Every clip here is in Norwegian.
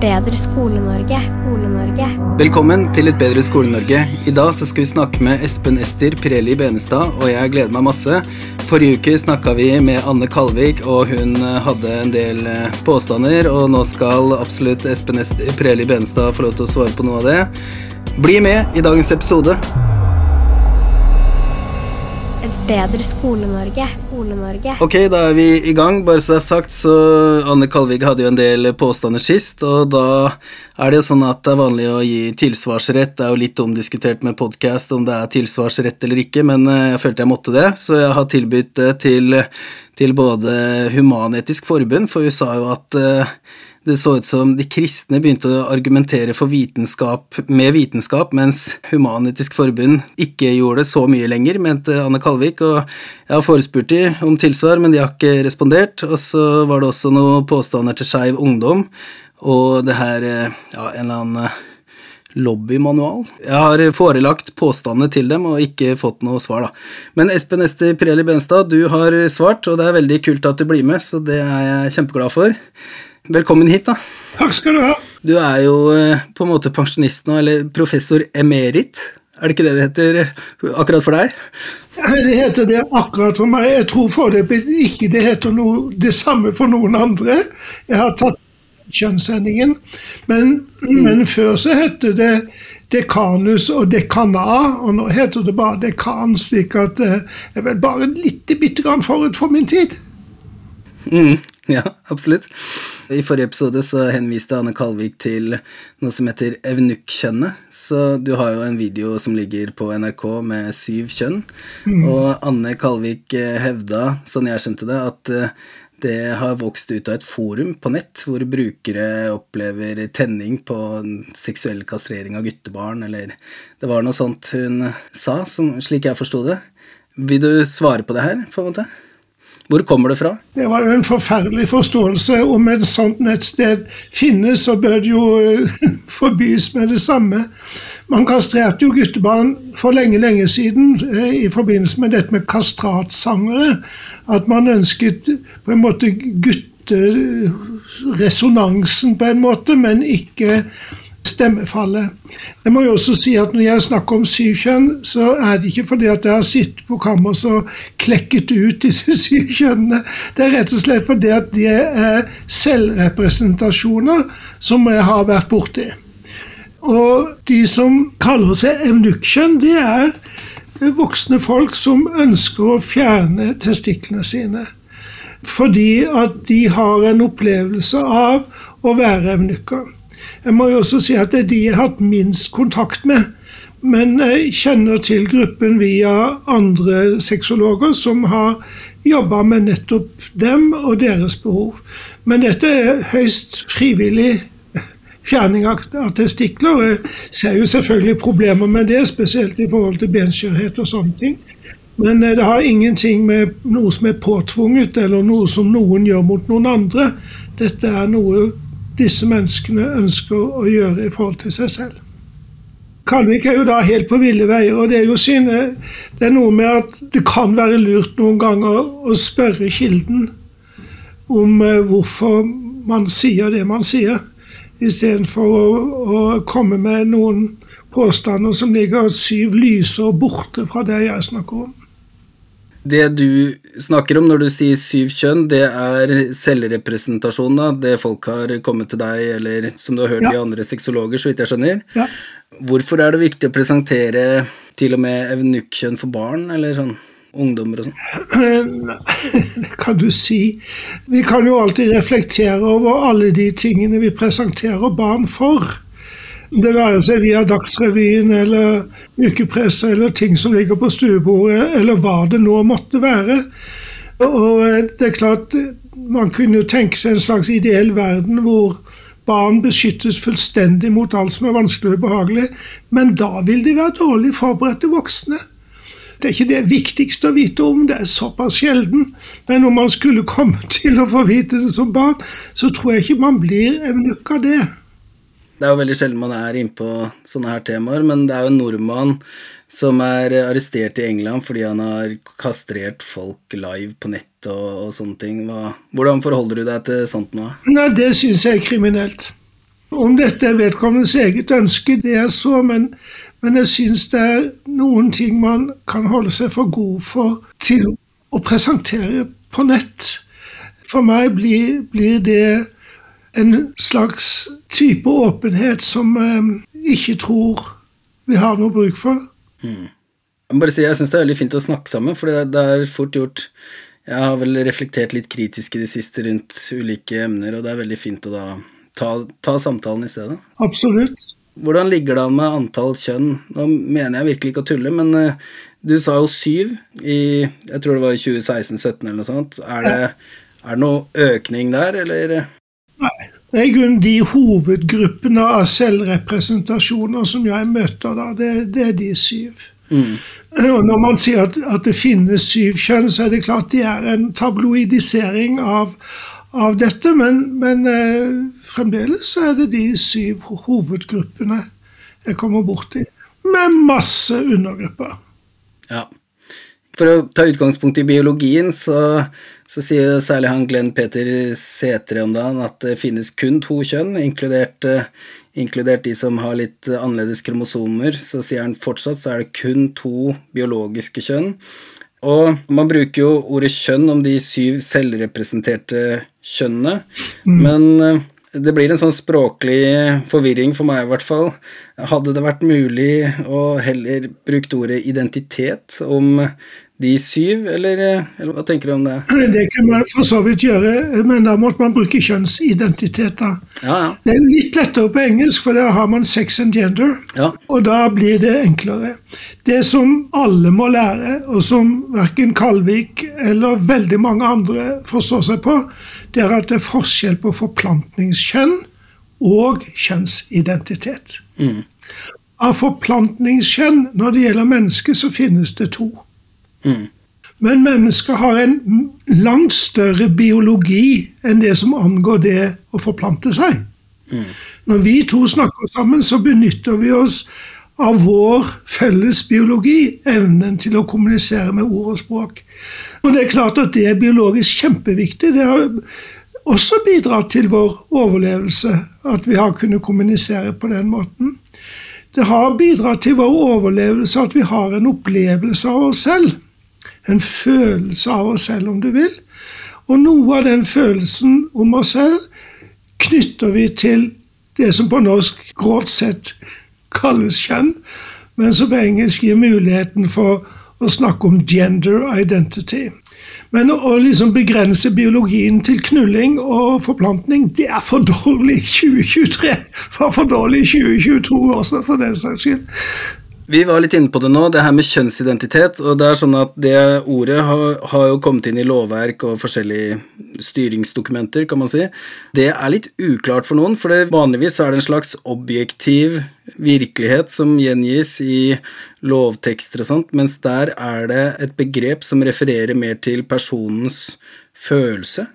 Bedre Skole-Norge. Skole-Norge. Velkommen til Et bedre Skole-Norge. I dag så skal vi snakke med Espen Ester Pirelli Benestad, og jeg gleder meg masse. Forrige uke snakka vi med Anne Kalvik, og hun eh, hadde en del eh, påstander. Og nå skal absolutt Espen Ester Pirelli Benestad få lov til å svare på noe av det. Bli med i dagens episode. Et bedre Skole-Norge. Skole-Norge. Ok, da er vi i gang. Bare så det er sagt, så Anne Kalvig hadde jo en del påstander sist, og da er det jo sånn at det er vanlig å gi tilsvarsrett. Det er jo litt omdiskutert med podkast om det er tilsvarsrett eller ikke, men eh, jeg følte jeg måtte det, så jeg har tilbudt det til, til både Human-Etisk Forbund, for vi sa jo at eh, det så ut som de kristne begynte å argumentere for vitenskap med vitenskap, mens Human-Etisk Forbund ikke gjorde det så mye lenger, mente Anne Kalvik. Og jeg har forespurt de om tilsvar, men de har ikke respondert. Og så var det også noen påstander til Skeiv Ungdom, og det her eh, Ja, en eller annen eh, lobbymanual. Jeg har forelagt påstandene til dem og ikke fått noe svar, da. Men Espen Ester Pirelli Benstad, du har svart, og det er veldig kult at du blir med, så det er jeg kjempeglad for. Velkommen hit, da. Takk skal du ha. Du er jo eh, på en måte pensjonist nå, eller professor emerit. Er det ikke det det heter eh, akkurat for deg? Det heter det akkurat for meg. Jeg tror foreløpig ikke det heter noe, det samme for noen andre. Jeg har tatt kjønnssendingen, men, men før så het det dekanus og dekana, og nå heter det bare dekan, slik at det er vel bare litt bitte grann forut for min tid. Mm, ja, absolutt. I forrige episode så henviste Anne Kalvik til noe som heter evnukk-kjønnet. Så du har jo en video som ligger på NRK med syv kjønn. Og Anne Kalvik eh, hevda, sånn jeg skjønte det, at eh, det har vokst ut av et forum på nett hvor brukere opplever tenning på seksuell kastrering av guttebarn, eller Det var noe sånt hun sa, som, slik jeg forsto det. Vil du svare på det her, på en måte? Hvor kommer det fra? Det var jo en forferdelig forståelse. Om et sånt nettsted finnes, så bør det jo eh, forbys med det samme. Man kastrerte jo guttebarn for lenge, lenge siden eh, i forbindelse med dette med kastratsangere. At man ønsket på en måte gutteresonansen på en måte, men ikke stemmefallet. Jeg må jo også si at Når jeg snakker om syv kjønn, så er det ikke fordi at jeg har sittet på kammers og klekket ut disse syv kjønnene. Det er rett og slett fordi at de er selvrepresentasjoner som jeg har vært borti. Og de som kaller seg evnukkjønn, det er voksne folk som ønsker å fjerne testiklene sine. Fordi at de har en opplevelse av å være evnukker. Jeg må jo også si at det er de jeg har hatt minst kontakt med. Men jeg kjenner til gruppen via andre sexologer som har jobba med nettopp dem og deres behov. Men dette er høyst frivillig fjerning av testikler. Jeg ser jo selvfølgelig problemer med det, spesielt i forhold til benskjørhet og sånne ting. Men det har ingenting med noe som er påtvunget, eller noe som noen gjør mot noen andre. Dette er noe disse menneskene ønsker å gjøre i forhold til seg selv. Kalvik er jo da helt på ville veier, og det er jo syne, det er noe med at det kan være lurt noen ganger å spørre kilden om hvorfor man sier det man sier, istedenfor å, å komme med noen påstander som ligger syv lysår borte fra det jeg snakker om. Det du snakker om når du sier syv kjønn, det er selvrepresentasjon, da? Det folk har kommet til deg, eller som du har hørt Ja. i andre sexologer, så vidt jeg skjønner. Ja. Hvorfor er det viktig å presentere til og med evnukkkjønn for barn, eller sånn ungdommer og sånn? Det kan du si. Vi kan jo alltid reflektere over alle de tingene vi presenterer barn for. Det være seg via Dagsrevyen eller ukepresse eller ting som ligger på stuebordet, eller hva det nå måtte være. Og eh, det er klart, Man kunne jo tenke seg en slags ideell verden hvor barn beskyttes fullstendig mot alt som er vanskelig og ubehagelig, men da vil de være dårlig forberedte voksne. Det er ikke det viktigste å vite om, det er såpass sjelden. Men om man skulle komme til å få vite det som barn, så tror jeg ikke man blir evnuk av det. Det er jo veldig sjelden man er inne på sånne her temaer, men det er jo en nordmann som er arrestert i England fordi han har kastrert folk live på nett og, og sånne ting. Hva, hvordan forholder du deg til sånt nå? Nei, Det syns jeg er kriminelt. Om dette er vedkommendes eget ønske, det er så, men, men jeg syns det er noen ting man kan holde seg for god for til å presentere på nett. For meg blir, blir det en slags type åpenhet som vi eh, ikke tror vi har noe bruk for. Mm. Jeg må bare si, jeg syns det er veldig fint å snakke sammen, for det, det er fort gjort Jeg har vel reflektert litt kritisk i det siste rundt ulike emner, og det er veldig fint å da ta, ta samtalen i stedet. Absolutt. Hvordan ligger det an med antall kjønn? Nå mener jeg virkelig ikke å tulle, men uh, du sa jo syv i jeg tror det var i 2016-2017 eller noe sånt. Er det, er det noe økning der, eller? Nei. Det er i grunnen de hovedgruppene av selvrepresentasjoner som jeg møter da. Det, det er de syv. Mm. Og når man sier at, at, det finnes syv kjønn, så er det klart det er en tabloidisering av, av dette. Men, men eh, fremdeles er det de syv hovedgruppene jeg kommer borti. Med masse undergrupper. Ja. For å ta utgangspunkt i biologien, så så sier særlig han Glenn Peter Sætre om dagen at det finnes kun to kjønn, inkludert, eh, inkludert, de som har litt annerledes kromosomer. Så sier han fortsatt så er det kun to biologiske kjønn. Og man bruker jo ordet kjønn om de syv selvrepresenterte kjønnene, mm. men eh, det blir en sånn språklig forvirring for meg, i hvert fall. Hadde det vært mulig å heller brukt ordet identitet om de syv, eller, eller, hva tenker du om det? Det kan man for så vidt gjøre, men da måtte man bruke kjønnsidentiteter. Ja, ja. Det er jo litt lettere på engelsk, for da har man sex and gender, ja. og da blir det enklere. Det som alle må lære, og som verken Kalvik eller veldig mange andre forstår seg på, det er at det er forskjell på forplantningskjønn og kjønnsidentitet. Mm. Av forplantningskjønn når det gjelder mennesker, så finnes det to. Mm. Men mennesker har en langt større biologi enn det som angår det å forplante seg. Mm. Når vi to snakker sammen, så benytter vi oss av vår felles biologi, evnen til å kommunisere med ord og språk. Og Det er klart at det er biologisk kjempeviktig. Det har også bidratt til vår overlevelse at vi har kunnet kommunisere på den måten. Det har bidratt til vår overlevelse at vi har en opplevelse av oss selv en følelse av oss selv, om du vil. Og noe av den følelsen om oss selv knytter vi til det som på norsk grovt sett kalles kjønn, men som på engelsk gir muligheten for å snakke om gender identity. Men å liksom begrense biologien til knulling og forplantning, det er for dårlig i 2023. Det var for dårlig i 2022 også, for den saks skyld. Vi var litt inne på det nå, det her med kjønnsidentitet. og Det er sånn at det ordet har, har, jo kommet inn i lovverk og forskjellige styringsdokumenter, kan man si. Det er litt uklart for noen, for det, vanligvis er det en slags objektiv virkelighet som gjengis i lovtekster og sånt, mens der er det et begrep som refererer mer til personens følelse.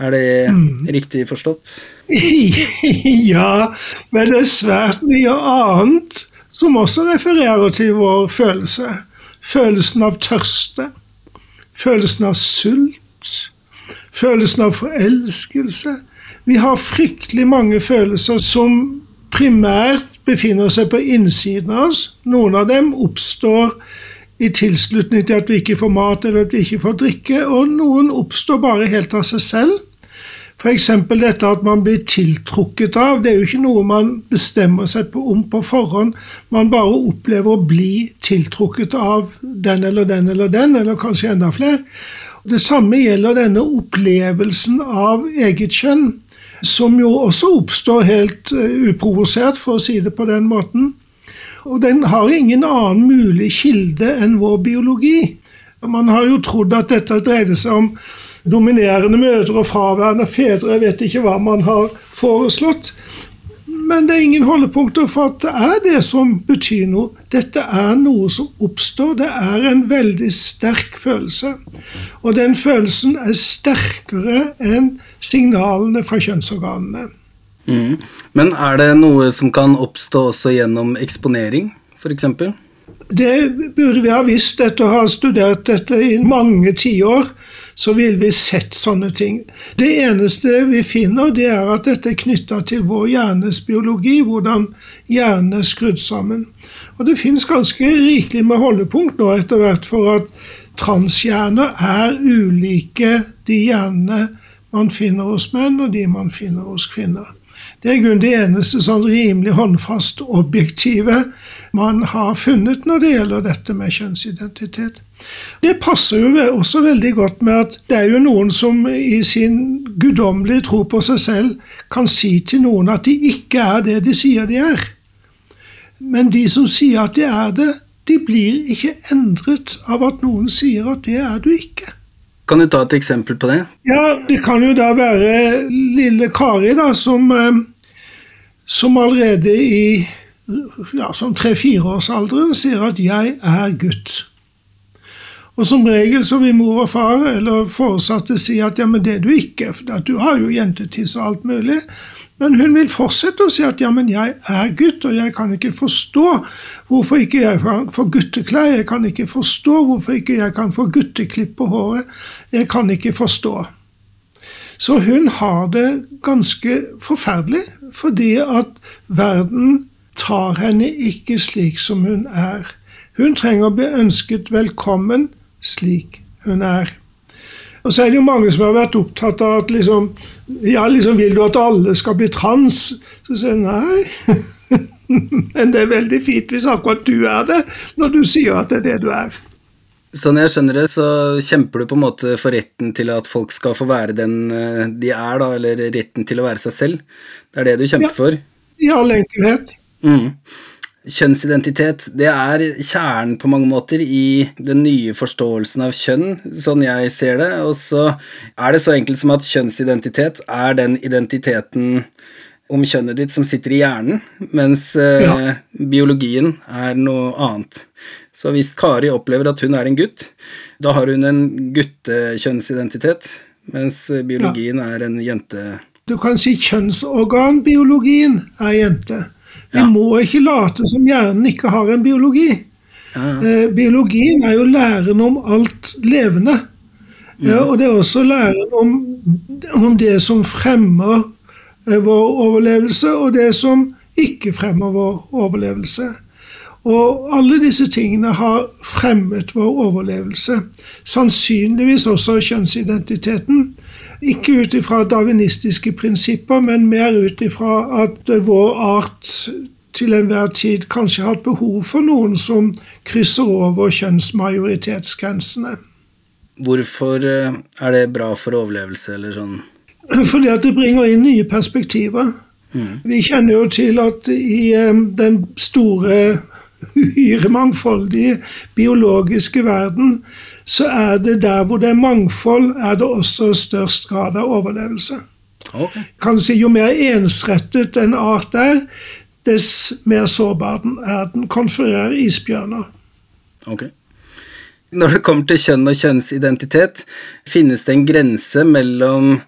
Er det mm. riktig forstått? ja, men det er svært mye annet som også refererer til vår følelse. Følelsen av tørste, følelsen av sult, følelsen av forelskelse. Vi har fryktelig mange følelser som primært befinner seg på innsiden av oss. Noen av dem oppstår i tilslutning til at vi ikke får mat eller at vi ikke får drikke, og noen oppstår bare helt av seg selv. F.eks. dette at man blir tiltrukket av. Det er jo ikke noe man bestemmer seg på om på forhånd. Man bare opplever å bli tiltrukket av den eller den eller den, eller kanskje enda flere. Det samme gjelder denne opplevelsen av eget kjønn, som jo også oppstår helt uh, uprovosert, for å si det på den måten. Og den har ingen annen mulig kilde enn vår biologi. Man har jo trodd at dette dreide seg om dominerende mødre og fraværende fedre. Jeg vet ikke hva man har foreslått. Men det er ingen holdepunkter for at det er det som betyr noe. Dette er noe som oppstår. Det er en veldig sterk følelse. Og den følelsen er sterkere enn signalene fra kjønnsorganene. Mm. Men er det noe som kan oppstå også gjennom eksponering, f.eks.? Det burde vi ha visst etter å ha studert dette i mange tiår. Så ville vi sett sånne ting. Det eneste vi finner, det er at dette er knytta til vår hjernes biologi, hvordan hjernen er skrudd sammen. Og det fins ganske rikelig med holdepunkt nå etter hvert for at transhjerner er ulike de hjernene man finner hos menn, og de man finner hos kvinner. Det er i grunn det eneste sånn rimelig håndfast objektive man har funnet når det gjelder dette med kjønnsidentitet. Det passer jo også veldig godt med at det er jo noen som i sin guddommelige tro på seg selv kan si til noen at de ikke er det de sier de er. Men de som sier at de er det, de blir ikke endret av at noen sier at det er du ikke. Kan du ta et eksempel på det? Ja, Det kan jo da være lille Kari, da, som eh, som allerede i ja, som tre-fireårsalderen sier at 'jeg er gutt'. Og Som regel så vil mor og far eller foresatte si at ja, men det er du ikke, for du har jo jentetiss og alt mulig. Men hun vil fortsette å si at ja, men jeg er gutt, og jeg kan ikke forstå hvorfor ikke jeg kan få gutteklær. Jeg kan ikke forstå hvorfor ikke jeg kan få gutteklipp på håret. Jeg kan ikke forstå. Så hun har det ganske forferdelig, fordi at verden tar henne ikke slik som hun er. Hun trenger å bli ønsket velkommen slik hun er. Og så er det jo mange som har vært opptatt av at liksom Ja, liksom vil du at alle skal bli trans? Så sier jeg nei. Men det er veldig fint hvis akkurat du er det, når du sier at det er det du er. Sånn jeg skjønner det, så kjemper du på en måte for retten til at folk skal få være den eh, de er, da, eller retten til å være seg selv. Det er det du kjemper ja. for? I all enkelhet. Mm. Kjønnsidentitet, det er kjernen på mange måter i den nye forståelsen av kjønn, sånn jeg ser det. Og så er det så enkelt som at kjønnsidentitet er den identiteten om kjønnet ditt som sitter i hjernen, mens eh, ja. biologien er noe annet. Så hvis Kari opplever at hun er en gutt, da har hun en guttekjønnsidentitet, mens biologien ja. er en jente... Du kan si kjønnsorganbiologien er jente. Vi ja. må ikke late som hjernen ikke har en biologi. Eh, biologien er jo læren om alt levende. Ja. og det er også læren om, om det som fremmer Eh, vår overlevelse, og det som ikke fremmer vår overlevelse. Og alle disse tingene har fremmet vår overlevelse. Sannsynligvis også kjønnsidentiteten. Ikke ut ifra darwinistiske prinsipper, men mer ut ifra at vår art til enhver tid kanskje har hatt behov for noen som krysser over kjønnsmajoritetsgrensene. Hvorfor eh, er det bra for overlevelse, eller sånn? Fordi at det bringer inn nye perspektiver. Mm. Vi kjenner jo til at i den store, uhyre mangfoldige biologiske verden, så er det der hvor det er mangfold, er det også størst grad av overlevelse. Okay. Kan si Jo mer ensrettet en art er, dess mer sårbar den er. Den konfererer isbjørner. Okay. Når det kommer til kjønn og kjønnsidentitet, finnes det en grense mellom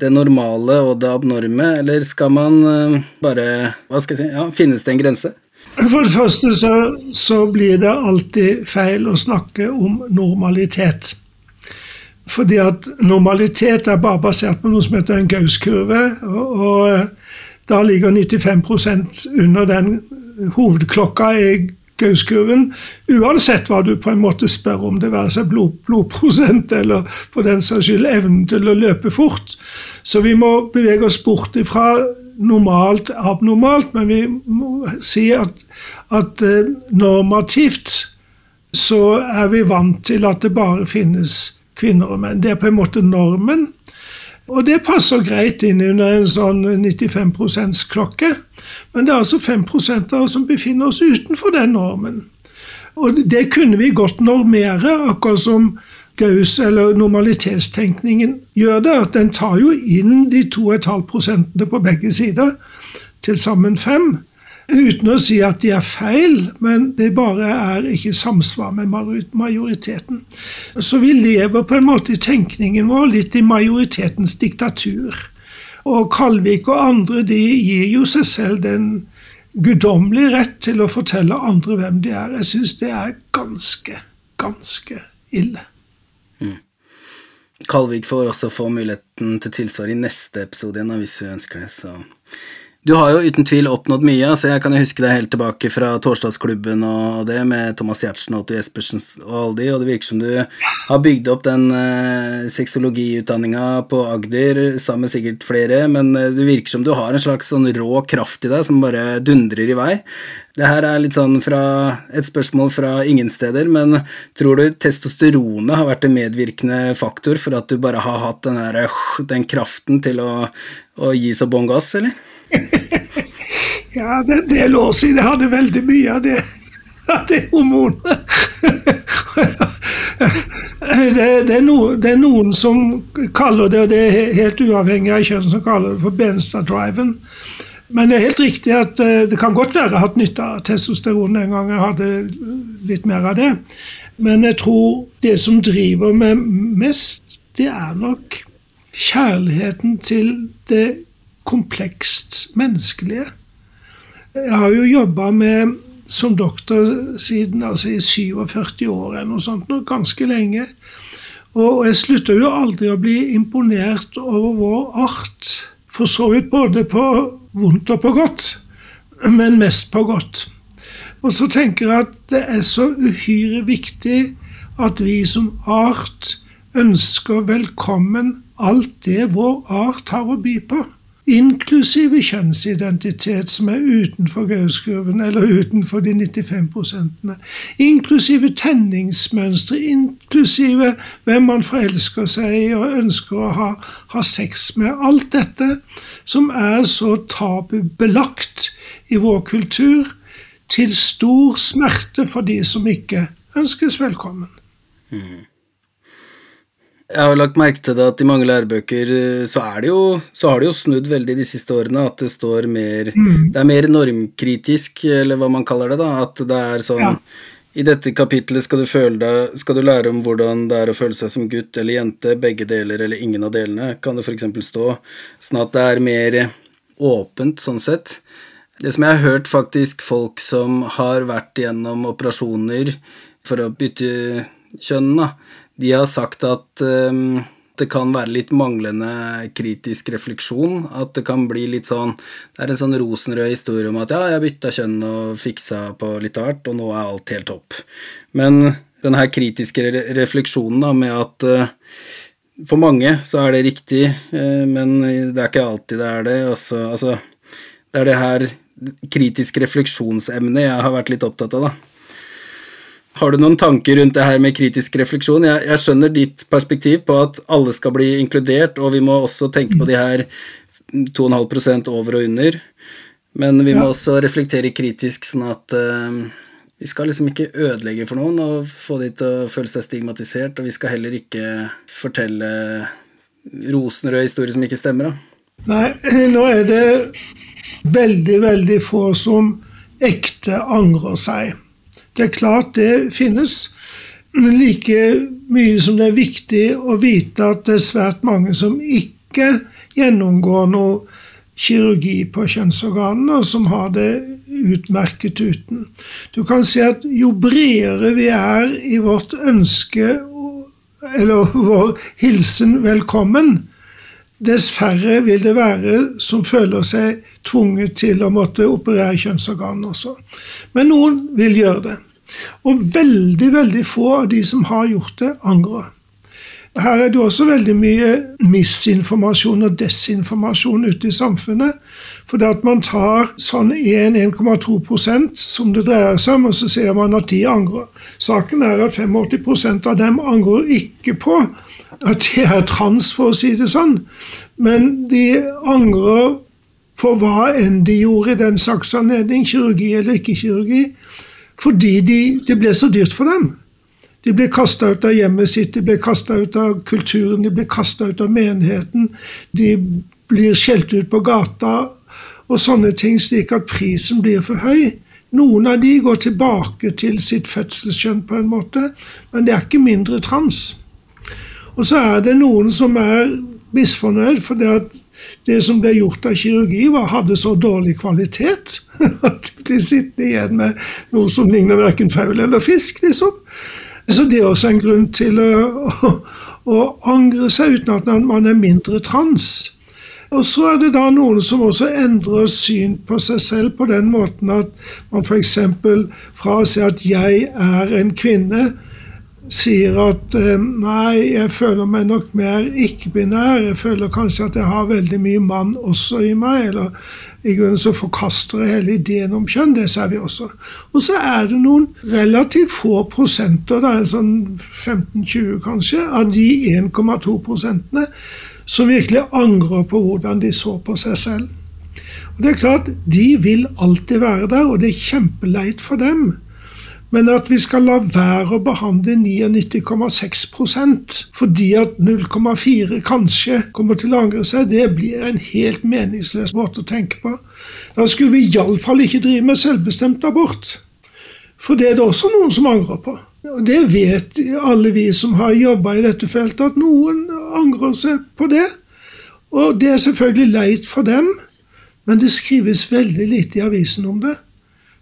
det normale og det abnorme, eller skal man uh, bare Hva skal jeg si? Ja, finnes det en grense? For det første så, så, blir det alltid feil å snakke om normalitet. Fordi at normalitet er bare basert på noe som heter en Gaus-kurve. Og, og, da ligger 95% under den hovedklokka i Gauskurven, uansett hva du på en måte spør om, det være seg blod, blodprosent eller for den saks skyld evnen til å løpe fort. Så vi må bevege oss bort ifra normalt, abnormalt, men vi må si at, at eh, normativt så er vi vant til at det bare finnes kvinner og menn. Det er på en måte normen. Og det passer greit inn under en sånn 95 %-klokke. Men det er altså 5 av oss som befinner oss utenfor den normen. Og det kunne vi godt normere, akkurat som Gaus eller normalitetstenkningen gjør det. at Den tar jo inn de 2,5 prosentene på begge sider, til sammen fem. Uten å si at de er feil, men det bare er ikke samsvar med majoriteten. Så vi lever på en måte i tenkningen vår litt i majoritetens diktatur. Og Kalvik og andre de gir jo seg selv den guddommelige rett til å fortelle andre hvem de er. Jeg syns det er ganske, ganske ille. Mm. Kalvik får også få muligheten til tilsvar i neste episode igjen, hvis hun ønsker det. så... Du har jo uten tvil oppnådd mye. altså Jeg kan jo huske deg helt tilbake fra Torsdagsklubben og det, med Thomas Giertsen og Otto Jespersen og alle de, og det virker som du har bygd opp den eh, sexologiutdanninga på Agder sammen med sikkert flere, men eh, det virker som du har en slags sånn rå kraft i deg som bare dundrer i vei. Det her er litt sånn fra et spørsmål fra ingen steder, men tror du testosteronet har vært en medvirkende faktor for at du bare har hatt den, her, den kraften til å, å gi så bånn gass, eller? ja, det, er lov å si. Det hadde veldig mye av det, av det hormonet. det, det, er no, det, er noen som kaller det, og det er helt uavhengig av kjønn, som kaller det for Benstad-driven. Men det er helt riktig at uh, det kan godt være hatt nytte av testosteron en gang jeg hadde litt mer av det. Men jeg tror det som driver meg mest, det er nok kjærligheten til det komplekst menneskelige. Jeg har jo jobba med som doktor siden altså i 47 år eller noe sånt, noe ganske lenge. Og jeg slutter jo aldri å bli imponert over vår art. For så vidt både på vondt og på godt, men mest på godt. Og så tenker jeg at det er så uhyre viktig at vi som art ønsker velkommen alt det vår art har å by på inklusive kjønnsidentitet som er utenfor Gauskurven, eller utenfor de 95 prosentene, inklusive tenningsmønstre, inklusive hvem man forelsker seg i og ønsker å ha, ha sex med. Alt dette som er så tabubelagt i vår kultur, til stor smerte for de som ikke ønskes velkommen. Mm. Jeg har lagt merke til det at i mange lærebøker eh, så, er det jo, så har det jo snudd veldig de siste årene. At det står mer mm. Det er mer normkritisk, eller hva man kaller det. da, At det er sånn ja. I dette kapitlet skal du, deg, skal du lære om hvordan det er å føle seg som gutt eller jente, begge deler eller ingen av delene, kan det f.eks. stå. Sånn at det er mer åpent, sånn sett. Det som jeg har hørt faktisk folk som har vært gjennom operasjoner for å bytte kjønn, da, de har sagt at um, det kan være litt manglende kritisk refleksjon. At det kan bli litt sånn Det er en sånn rosenrød historie om at ja, jeg bytta kjønn og fiksa på litt av hvert, og nå er alt helt topp. Men den her kritiske refleksjonen da, med at uh, for mange så er det riktig, uh, men det er ikke alltid det er det. Også, altså, det er det her kritisk refleksjonsemnet jeg har vært litt opptatt av, da. Har du noen tanker rundt det her med kritisk refleksjon? Jeg, jeg, skjønner ditt perspektiv på at alle skal bli inkludert, og vi må også tenke på de her 2,5% over og under. Men vi må ja. også reflektere kritisk, sånn at uh, vi skal liksom ikke ødelegge for noen og få de til å føle seg stigmatisert, og vi skal heller ikke fortelle rosenrøde historier som ikke stemmer. Da. Nei, nå er det veldig, veldig få som ekte angrer seg. Det er klart det finnes. Men like mye som det er viktig å vite at det er svært mange som ikke gjennomgår noe kirurgi på kjønnsorganene, og som har det utmerket uten. Du kan si at jo bredere vi er i vårt ønske, eller vår hilsen velkommen, dess færre vil det være som føler seg tvunget til å måtte operere kjønnsorganene også. Men noen vil gjøre det. Og veldig, veldig få av de som har gjort det, angrer. Her er det også veldig mye misinformasjon og desinformasjon ute i samfunnet. Fordi at man tar sånn 1-1,2% som det dreier seg om, og så ser man at de angrer. Saken er at 85% av dem angrer ikke på at de er trans, for å si det sånn. Men de angrer på hva enn de gjorde i den slags anledning, kirurgi eller ikke kirurgi. Fordi de, det ble så dyrt for dem. De ble kasta ut av hjemmet sitt, de ble kasta ut av kulturen, de ble kasta ut av menigheten. De blir skjelt ut på gata og sånne ting, slik at prisen blir for høy. Noen av de går tilbake til sitt fødselskjønn på en måte, men det er ikke mindre trans. Og så er det noen som er misfornøyd fordi at det som ble gjort av kirurgi, var, hadde så dårlig kvalitet at de blir sittende igjen med noe som ligner verken faul eller fisk. liksom. Så det er også en grunn til å, å, å angre seg uten at man er mindre trans. Og så er det da noen som også endrer syn på seg selv på den måten at man f.eks. fra å si at 'jeg er en kvinne', sier at eh, 'nei, jeg føler meg nok mer ikke-binær', jeg føler kanskje at jeg har veldig mye mann også i meg', eller i grunnen så forkaster jeg hele ideen om kjønn. Det ser vi også. Og så er det noen relativt få prosenter, det er sånn 15-20 kanskje, av de 1,2 prosentene som virkelig angrer på hvordan de så på seg selv. Og det er klart, De vil alltid være der, og det er kjempeleit for dem. Men at vi skal la være å behandle 99,6% fordi at 0,4 kanskje kommer til å angre seg, det blir en helt meningsløs måte å tenke på. Da skulle vi iallfall ikke drive med selvbestemt abort. For det er det også noen som angrer på. Det vet alle vi som har jobba i dette feltet, at noen angrer seg på det. Og det er selvfølgelig leit for dem, men det skrives veldig lite i avisen om det.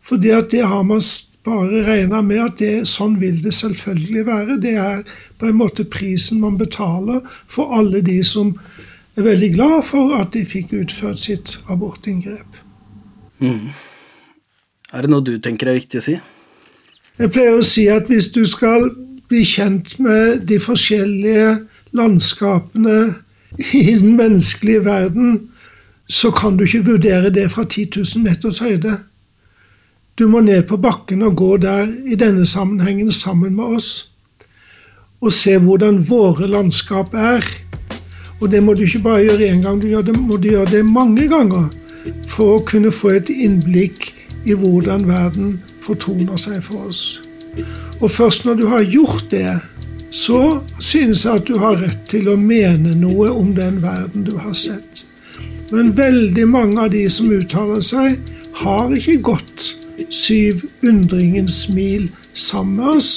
For det at det har man bare regna med at det, sånn vil det selvfølgelig være. Det er på en måte prisen man betaler for alle de som er veldig glad for at de fikk utført sitt abortinngrep. Mm. Er det noe du tenker er viktig å si? Jeg pleier å si at hvis du skal bli kjent med de forskjellige landskapene i den menneskelige verden, så kan du ikke vurdere det fra 10 000 meters høyde. Du må ned på bakken og gå der i denne sammenhengen sammen med oss. Og se hvordan våre landskap er. Og det må du ikke bare gjøre én gang, du må du gjøre det mange ganger for å kunne få et innblikk i hvordan verden fortoner seg for oss. Og først når du har gjort det, så synes jeg at du har rett til å mene noe om den verden du har sett. Men veldig mange av de som uttaler seg, har ikke gått syv undringens mil sammen med oss,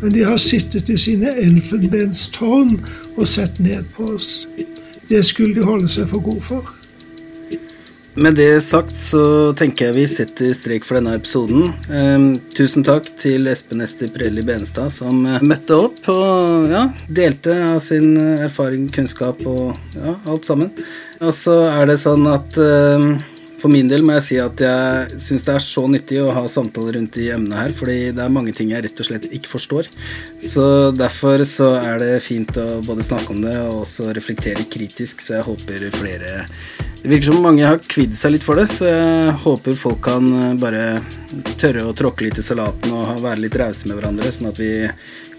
men de har sittet i sine elfenbenstårn og sett ned på oss. Det skulle de holde seg for gode for. Med det sagt så tenker jeg vi setter strek for denne episoden. Eh, tusen takk til Espen Ester Prelli Benestad som eh, møtte opp og ja, delte av sin erfaring, kunnskap og ja, alt sammen. Og så er det sånn at eh, for min del må jeg si at jeg syns det er så nyttig å ha samtaler rundt de emnene her, fordi det er mange ting jeg rett og slett ikke forstår. Så derfor så er det fint å både snakke om det og også reflektere kritisk, så jeg håper flere Det virker som mange har kvidd seg litt for det, så jeg håper folk kan bare tørre å tråkke litt i salaten og være litt rause med hverandre, sånn at vi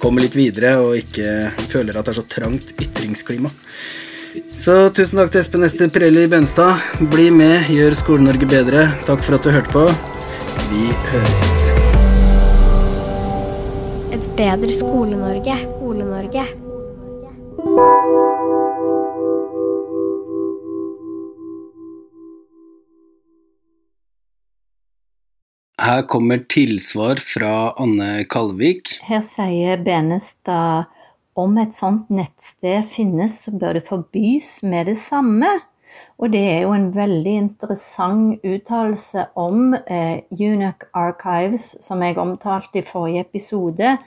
kommer litt videre og ikke føler at det er så trangt ytringsklima. Så tusen takk til Espen Ester Prelli Benstad. Bli med, gjør Skole-Norge bedre. Takk for at du hørte på. Vi høres. Et bedre Skole-Norge. Skole-Norge. Her kommer tilsvar fra Anne Kalvik. Her sier Benestad om et sånt nettsted finnes, så bør det forbys med det samme. Og det er jo en veldig interessant uttalelse om eh, Eunuch Archives, som jeg omtalte i forrige episode.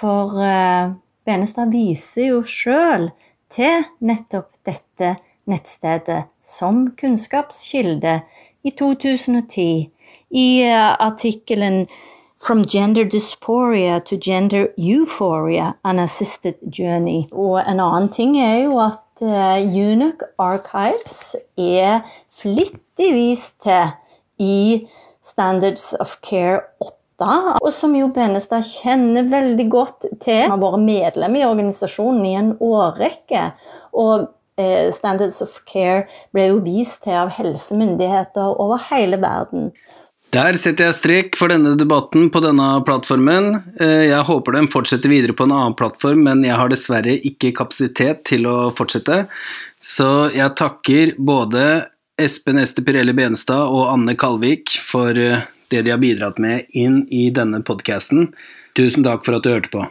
For eh, Benestad viser jo sjøl til nettopp dette nettstedet som kunnskapskilde i 2010 i eh, artikkelen From gender dysphoria to gender euphoria, an assisted journey. Og en annen ting er jo at uh, Eunuch Archives er flittig vist til i Standards of Care 8, og som jo Benestad kjenner veldig godt til. Han har vært medlem i organisasjonen i en årrekke. og eh, Standards of Care ble jo vist til av helsemyndigheter over hele verden. Der setter jeg strek for denne debatten på denne plattformen. Eh, jeg håper den fortsetter videre på en annen plattform, men jeg har dessverre ikke kapasitet til å fortsette. Så jeg takker både Espen Ester Pirelli Benestad og Anne Kalvik for eh, det de har bidratt med inn i denne podkasten. Tusen takk for at du hørte på.